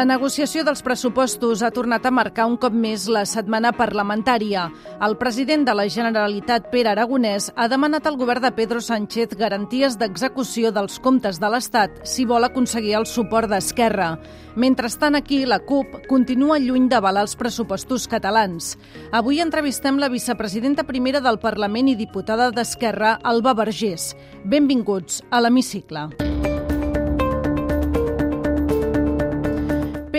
La negociació dels pressupostos ha tornat a marcar un cop més la setmana parlamentària. El president de la Generalitat, Pere Aragonès, ha demanat al govern de Pedro Sánchez garanties d'execució dels comptes de l'Estat si vol aconseguir el suport d'Esquerra. Mentrestant, aquí, la CUP continua lluny d'avalar els pressupostos catalans. Avui entrevistem la vicepresidenta primera del Parlament i diputada d'Esquerra, Alba Vergés. Benvinguts a l'Hemicicle.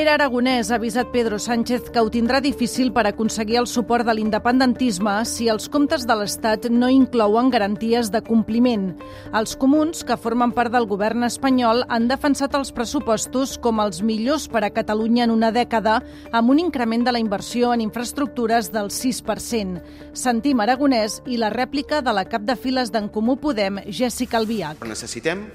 Pere Aragonès ha avisat Pedro Sánchez que ho tindrà difícil per aconseguir el suport de l'independentisme si els comptes de l'Estat no inclouen garanties de compliment. Els comuns, que formen part del govern espanyol, han defensat els pressupostos com els millors per a Catalunya en una dècada, amb un increment de la inversió en infraestructures del 6%. Sentim Aragonès i la rèplica de la cap de files d'en Comú Podem, Jessica Albiach. Necessitem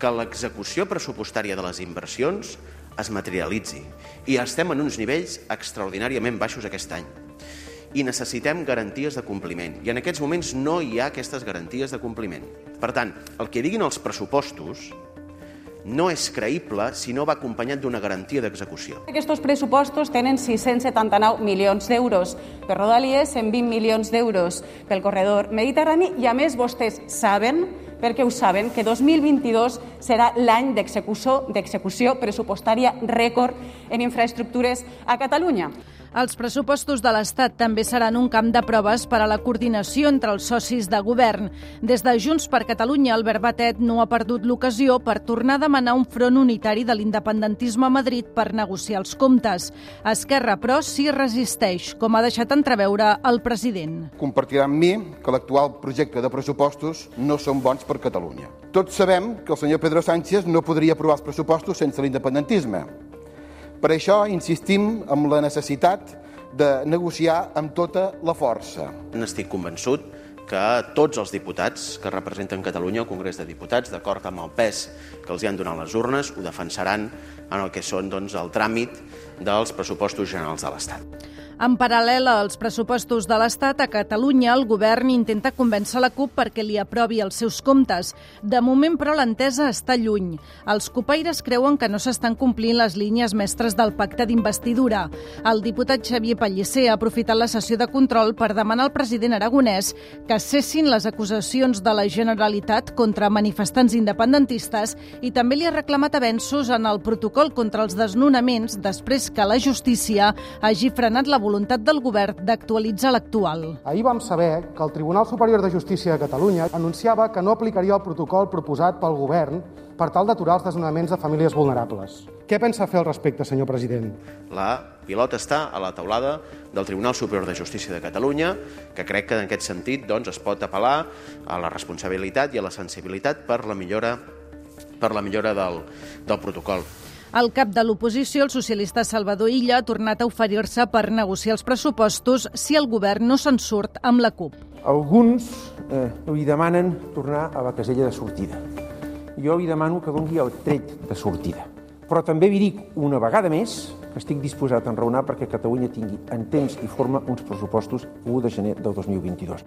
que l'execució pressupostària de les inversions es materialitzi. I estem en uns nivells extraordinàriament baixos aquest any. I necessitem garanties de compliment. I en aquests moments no hi ha aquestes garanties de compliment. Per tant, el que diguin els pressupostos no és creïble si no va acompanyat d'una garantia d'execució. Aquests pressupostos tenen 679 milions d'euros per Rodalies, 120 milions d'euros pel corredor mediterrani i, a més, vostès saben perquè ho saben, que 2022 serà l'any d'execució pressupostària rècord en infraestructures a Catalunya. Els pressupostos de l'Estat també seran un camp de proves per a la coordinació entre els socis de govern. Des de Junts per Catalunya, Albert Batet no ha perdut l'ocasió per tornar a demanar un front unitari de l'independentisme a Madrid per negociar els comptes. Esquerra, però, s'hi resisteix, com ha deixat entreveure el president. Compartirà amb mi que l'actual projecte de pressupostos no són bons per Catalunya. Tots sabem que el senyor Pedro Sánchez no podria aprovar els pressupostos sense l'independentisme. Per això insistim en la necessitat de negociar amb tota la força. N'estic convençut que tots els diputats que representen Catalunya al Congrés de Diputats, d'acord amb el pes que els hi han donat les urnes, ho defensaran en el que són doncs, el tràmit dels pressupostos generals de l'Estat. En paral·lel als pressupostos de l'Estat, a Catalunya el govern intenta convèncer la CUP perquè li aprovi els seus comptes. De moment, però, l'entesa està lluny. Els copaires creuen que no s'estan complint les línies mestres del pacte d'investidura. El diputat Xavier Pellicer ha aprofitat la sessió de control per demanar al president aragonès que cessin les acusacions de la Generalitat contra manifestants independentistes i també li ha reclamat avenços en el protocol contra els desnonaments després que la justícia hagi frenat la voluntat del govern d'actualitzar l'actual. Ahir vam saber que el Tribunal Superior de Justícia de Catalunya anunciava que no aplicaria el protocol proposat pel govern per tal d'aturar els desnonaments de famílies vulnerables. Què pensa fer al respecte, senyor president? La pilota està a la taulada del Tribunal Superior de Justícia de Catalunya, que crec que en aquest sentit doncs, es pot apel·lar a la responsabilitat i a la sensibilitat per la millora per la millora del, del protocol. El cap de l'oposició, el socialista Salvador Illa, ha tornat a oferir-se per negociar els pressupostos si el govern no se'n surt amb la CUP. Alguns eh, li demanen tornar a la casella de sortida. Jo li demano que doni el tret de sortida. Però també vi dic una vegada més que estic disposat a enraonar perquè Catalunya tingui en temps i forma uns pressupostos 1 de gener del 2022.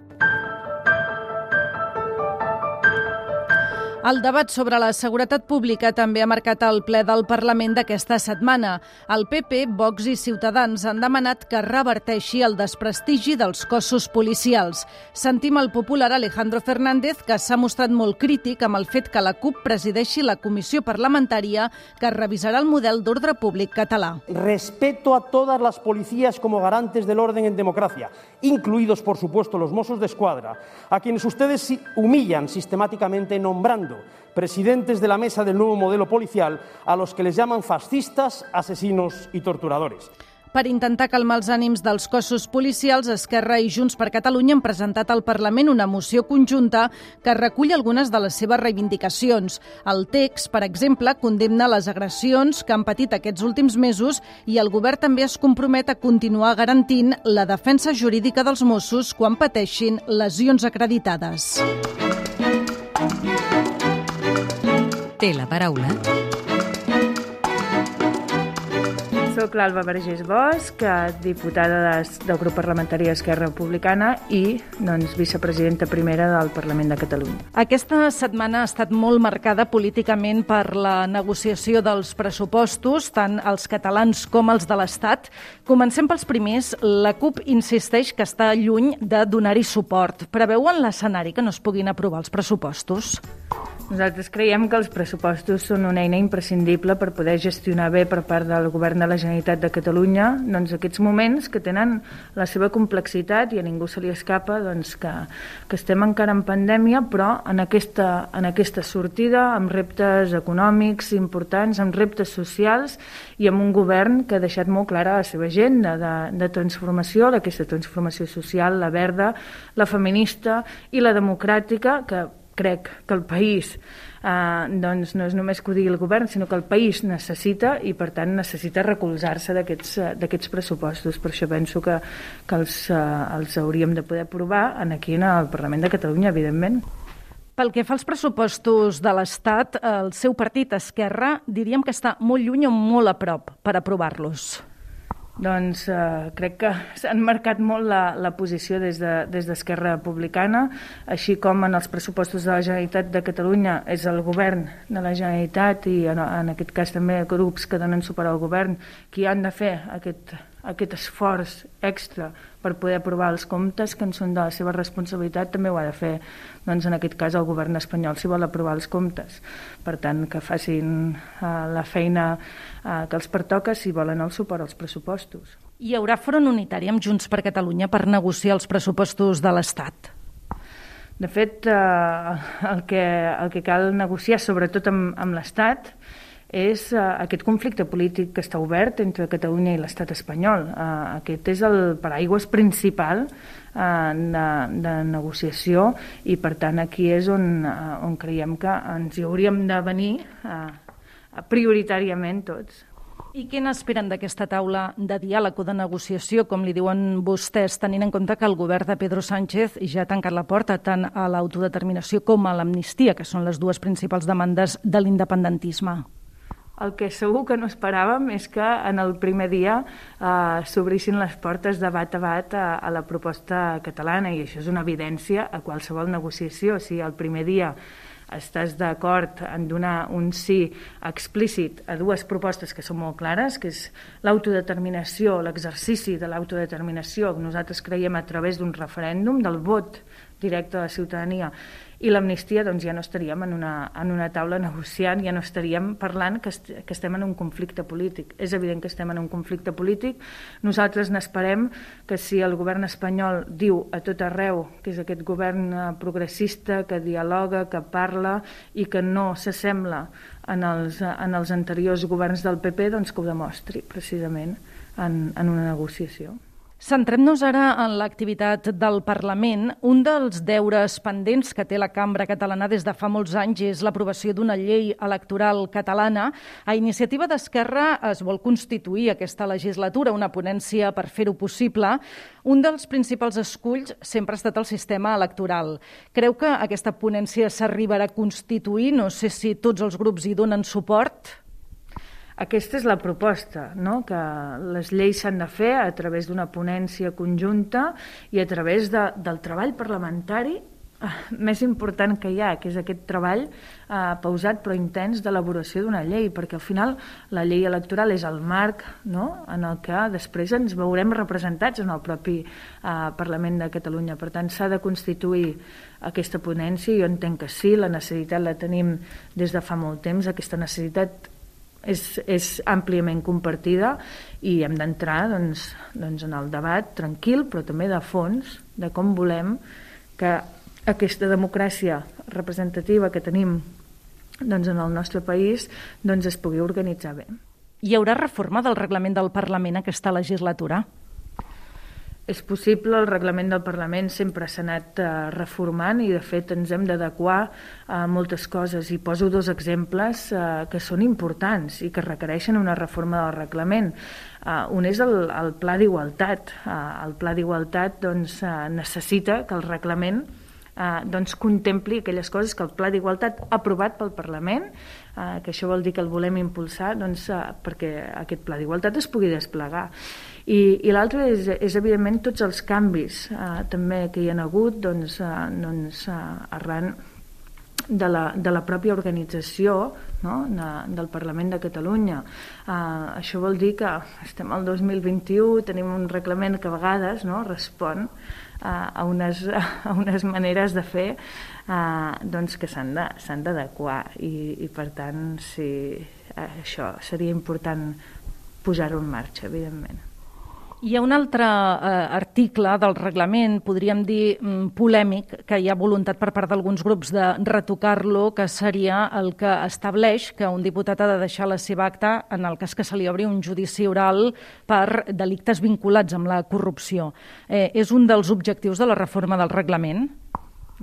El debat sobre la seguretat pública també ha marcat el ple del Parlament d'aquesta setmana. El PP, Vox i Ciutadans han demanat que reverteixi el desprestigi dels cossos policials. Sentim el popular Alejandro Fernández, que s'ha mostrat molt crític amb el fet que la CUP presideixi la comissió parlamentària que revisarà el model d'ordre públic català. Respeto a todas las policías como garantes del orden en democracia, incluidos, por supuesto, los Mossos de Escuadra, a quienes ustedes humillan sistemáticamente nombrando presidentes de la mesa del nuevo modelo policial a los que les llaman fascistas, asesinos y torturadores. Per intentar calmar els ànims dels cossos policials, Esquerra i Junts per Catalunya han presentat al Parlament una moció conjunta que recull algunes de les seves reivindicacions. El text, per exemple, condemna les agressions que han patit aquests últims mesos i el govern també es compromet a continuar garantint la defensa jurídica dels Mossos quan pateixin lesions acreditades. Té la paraula Soc l'Alba Vergés Bosch, diputada del grup parlamentari Esquerra Republicana i doncs, vicepresidenta primera del Parlament de Catalunya. Aquesta setmana ha estat molt marcada políticament per la negociació dels pressupostos, tant els catalans com els de l'Estat. Comencem pels primers. La CUP insisteix que està lluny de donar-hi suport. Preveuen l'escenari que no es puguin aprovar els pressupostos? Nosaltres creiem que els pressupostos són una eina imprescindible per poder gestionar bé per part del Govern de la Generalitat de Catalunya doncs, aquests moments que tenen la seva complexitat i a ningú se li escapa doncs, que, que estem encara en pandèmia, però en aquesta, en aquesta sortida, amb reptes econòmics importants, amb reptes socials i amb un govern que ha deixat molt clara la seva agenda de, de transformació, d'aquesta transformació social, la verda, la feminista i la democràtica, que crec que el país eh, doncs no és només que ho digui el govern, sinó que el país necessita i per tant necessita recolzar-se d'aquests pressupostos. Per això penso que, que els, eh, els hauríem de poder aprovar en aquí en el Parlament de Catalunya, evidentment. Pel que fa als pressupostos de l'Estat, el seu partit Esquerra diríem que està molt lluny o molt a prop per aprovar-los. Doncs eh, crec que s'han marcat molt la, la posició des d'Esquerra de, Republicana, així com en els pressupostos de la Generalitat de Catalunya és el govern de la Generalitat i en, en aquest cas també grups que donen suport al govern qui han de fer aquest, aquest esforç extra per poder aprovar els comptes que en són de la seva responsabilitat també ho ha de fer doncs en aquest cas el govern espanyol si vol aprovar els comptes per tant que facin uh, la feina uh, que els pertoca si volen el suport als pressupostos Hi haurà front unitari amb Junts per Catalunya per negociar els pressupostos de l'Estat? De fet, eh, el, que, el que cal negociar, sobretot amb, amb l'Estat, és uh, aquest conflicte polític que està obert entre Catalunya i l'estat espanyol. Uh, aquest és el paraigües principal uh, de, de negociació i per tant aquí és on, uh, on creiem que ens hi hauríem de venir uh, prioritàriament tots. I què n'esperen d'aquesta taula de diàleg o de negociació, com li diuen vostès, tenint en compte que el govern de Pedro Sánchez ja ha tancat la porta tant a l'autodeterminació com a l'amnistia, que són les dues principals demandes de l'independentisme? El que segur que no esperàvem és que en el primer dia eh, s'obrissin les portes de bat a bat a, a la proposta catalana i això és una evidència a qualsevol negociació. Si el primer dia estàs d'acord en donar un sí explícit a dues propostes que són molt clares, que és l'autodeterminació, l'exercici de l'autodeterminació, nosaltres creiem a través d'un referèndum, del vot directe de la ciutadania, i l'amnistia doncs, ja no estaríem en una, en una taula negociant, ja no estaríem parlant que, est que estem en un conflicte polític. És evident que estem en un conflicte polític. Nosaltres n'esperem que si el govern espanyol diu a tot arreu que és aquest govern eh, progressista, que dialoga, que parla i que no s'assembla en els, en els anteriors governs del PP, doncs que ho demostri precisament en, en una negociació. Centrem-nos ara en l'activitat del Parlament. Un dels deures pendents que té la cambra catalana des de fa molts anys és l'aprovació d'una llei electoral catalana. A iniciativa d'Esquerra es vol constituir aquesta legislatura, una ponència per fer-ho possible. Un dels principals esculls sempre ha estat el sistema electoral. Creu que aquesta ponència s'arribarà a constituir? No sé si tots els grups hi donen suport. Aquesta és la proposta, no? que les lleis s'han de fer a través d'una ponència conjunta i a través de, del treball parlamentari eh, més important que hi ha, que és aquest treball eh, pausat però intens d'elaboració d'una llei, perquè al final la llei electoral és el marc no? en el que després ens veurem representats en el propi eh, Parlament de Catalunya. Per tant, s'ha de constituir aquesta ponència, jo entenc que sí, la necessitat la tenim des de fa molt temps, aquesta necessitat és, és àmpliament compartida i hem d'entrar doncs, doncs en el debat tranquil però també de fons de com volem que aquesta democràcia representativa que tenim doncs, en el nostre país doncs, es pugui organitzar bé. Hi haurà reforma del reglament del Parlament aquesta legislatura? És possible, el reglament del Parlament sempre s'ha anat uh, reformant i de fet ens hem d'adequar a moltes coses i poso dos exemples uh, que són importants i que requereixen una reforma del reglament. Uh, un és el, el pla d'igualtat. Uh, el pla d'igualtat doncs, uh, necessita que el reglament eh, doncs contempli aquelles coses que el Pla d'Igualtat aprovat pel Parlament, eh, que això vol dir que el volem impulsar doncs, eh, perquè aquest Pla d'Igualtat es pugui desplegar. I, i l'altre és, és, evidentment, tots els canvis eh, també que hi ha hagut doncs, eh, doncs, eh, arran de la, de la pròpia organització no? de, del Parlament de Catalunya. Uh, això vol dir que estem al 2021, tenim un reglament que a vegades no? respon uh, a, unes, a unes maneres de fer uh, doncs que s'han d'adequar i, i per tant sí, això seria important posar-ho en marxa, evidentment. Hi ha un altre eh, article del reglament, podríem dir mm, polèmic, que hi ha voluntat per part d'alguns grups de retocar-lo, que seria el que estableix que un diputat ha de deixar la seva acta en el cas que se li obri un judici oral per delictes vinculats amb la corrupció. Eh, és un dels objectius de la reforma del reglament?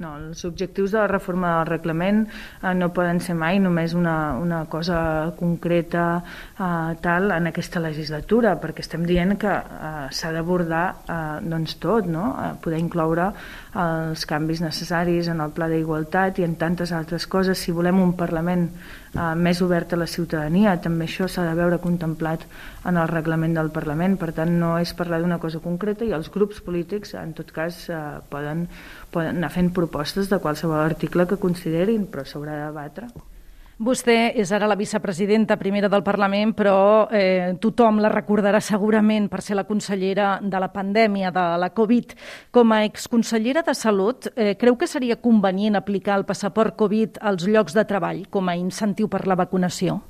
No, els objectius de la reforma del reglament eh, no poden ser mai només una, una cosa concreta eh, tal en aquesta legislatura, perquè estem dient que eh, s'ha d'abordar eh, doncs tot, no? eh, poder incloure els canvis necessaris en el pla d'igualtat i en tantes altres coses. Si volem un Parlament eh, més obert a la ciutadania, també això s'ha de veure contemplat en el reglament del Parlament, per tant no és parlar d'una cosa concreta i els grups polítics en tot cas eh, poden, poden anar fent propostes de qualsevol article que considerin, però s'haurà de debatre. Vostè és ara la vicepresidenta primera del Parlament, però eh, tothom la recordarà segurament per ser la consellera de la pandèmia de la Covid. Com a exconsellera de Salut, eh, creu que seria convenient aplicar el passaport Covid als llocs de treball com a incentiu per la vacunació?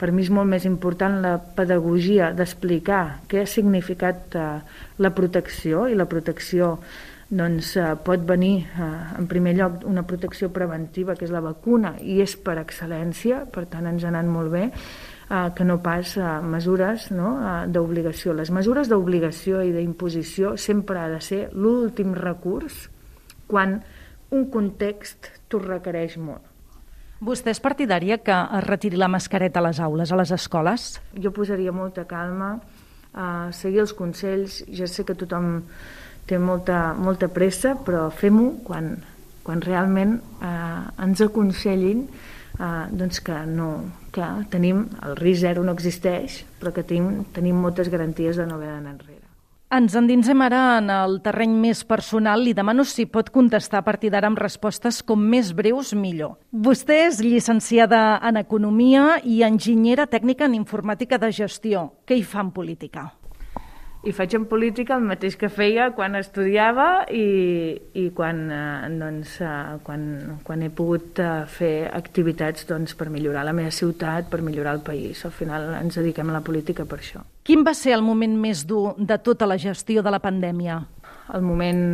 Per mi és molt més important la pedagogia d'explicar què ha significat eh, la protecció i la protecció doncs eh, pot venir eh, en primer lloc una protecció preventiva que és la vacuna i és per excel·lència, per tant ens ha anat molt bé eh, que no pas eh, mesures no, eh, d'obligació. Les mesures d'obligació i d'imposició sempre ha de ser l'últim recurs quan un context t'ho requereix molt. Vostè és partidària que es retiri la mascareta a les aules, a les escoles? Jo posaria molta calma, eh, seguir els consells, ja sé que tothom té molta, molta pressa, però fem-ho quan, quan realment eh, ens aconsellin eh, doncs que, no, que tenim, el risc zero no existeix, però que tenim, tenim moltes garanties de no haver d'anar enrere. Ens endinsem ara en el terreny més personal. Li demano si pot contestar a partir d'ara amb respostes com més breus millor. Vostè és llicenciada en Economia i enginyera tècnica en Informàtica de Gestió. Què hi fa en política? I faig en política el mateix que feia quan estudiava i, i quan, eh, doncs, eh, quan, quan he pogut eh, fer activitats doncs, per millorar la meva ciutat, per millorar el país. Al final ens dediquem a la política per això. Quin va ser el moment més dur de tota la gestió de la pandèmia? El moment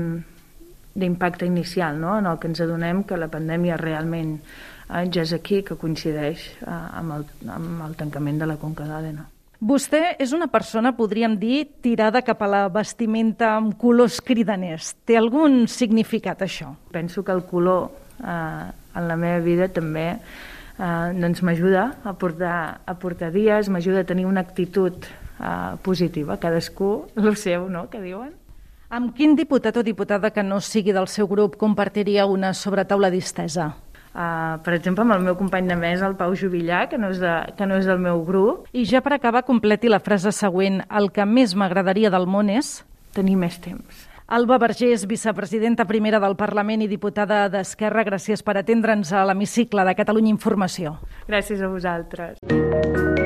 d'impacte inicial, no? en el que ens adonem que la pandèmia realment eh, ja és aquí, que coincideix eh, amb, el, amb el tancament de la Conca d'Àdena. Vostè és una persona, podríem dir, tirada cap a la vestimenta amb colors cridaners. Té algun significat, això? Penso que el color eh, en la meva vida també eh, doncs m'ajuda a portar, a portar dies, m'ajuda a tenir una actitud eh, positiva. Cadascú el seu, no?, que diuen. Amb quin diputat o diputada que no sigui del seu grup compartiria una sobretaula distesa? Uh, per exemple, amb el meu company de mesa, el Pau Jubillà, que no, és de, que no és del meu grup. I ja per acabar, completi la frase següent. El que més m'agradaria del món és... Tenir més temps. Alba Vergés, vicepresidenta primera del Parlament i diputada d'Esquerra, gràcies per atendre'ns a l'hemicicle de Catalunya Informació. Gràcies a vosaltres.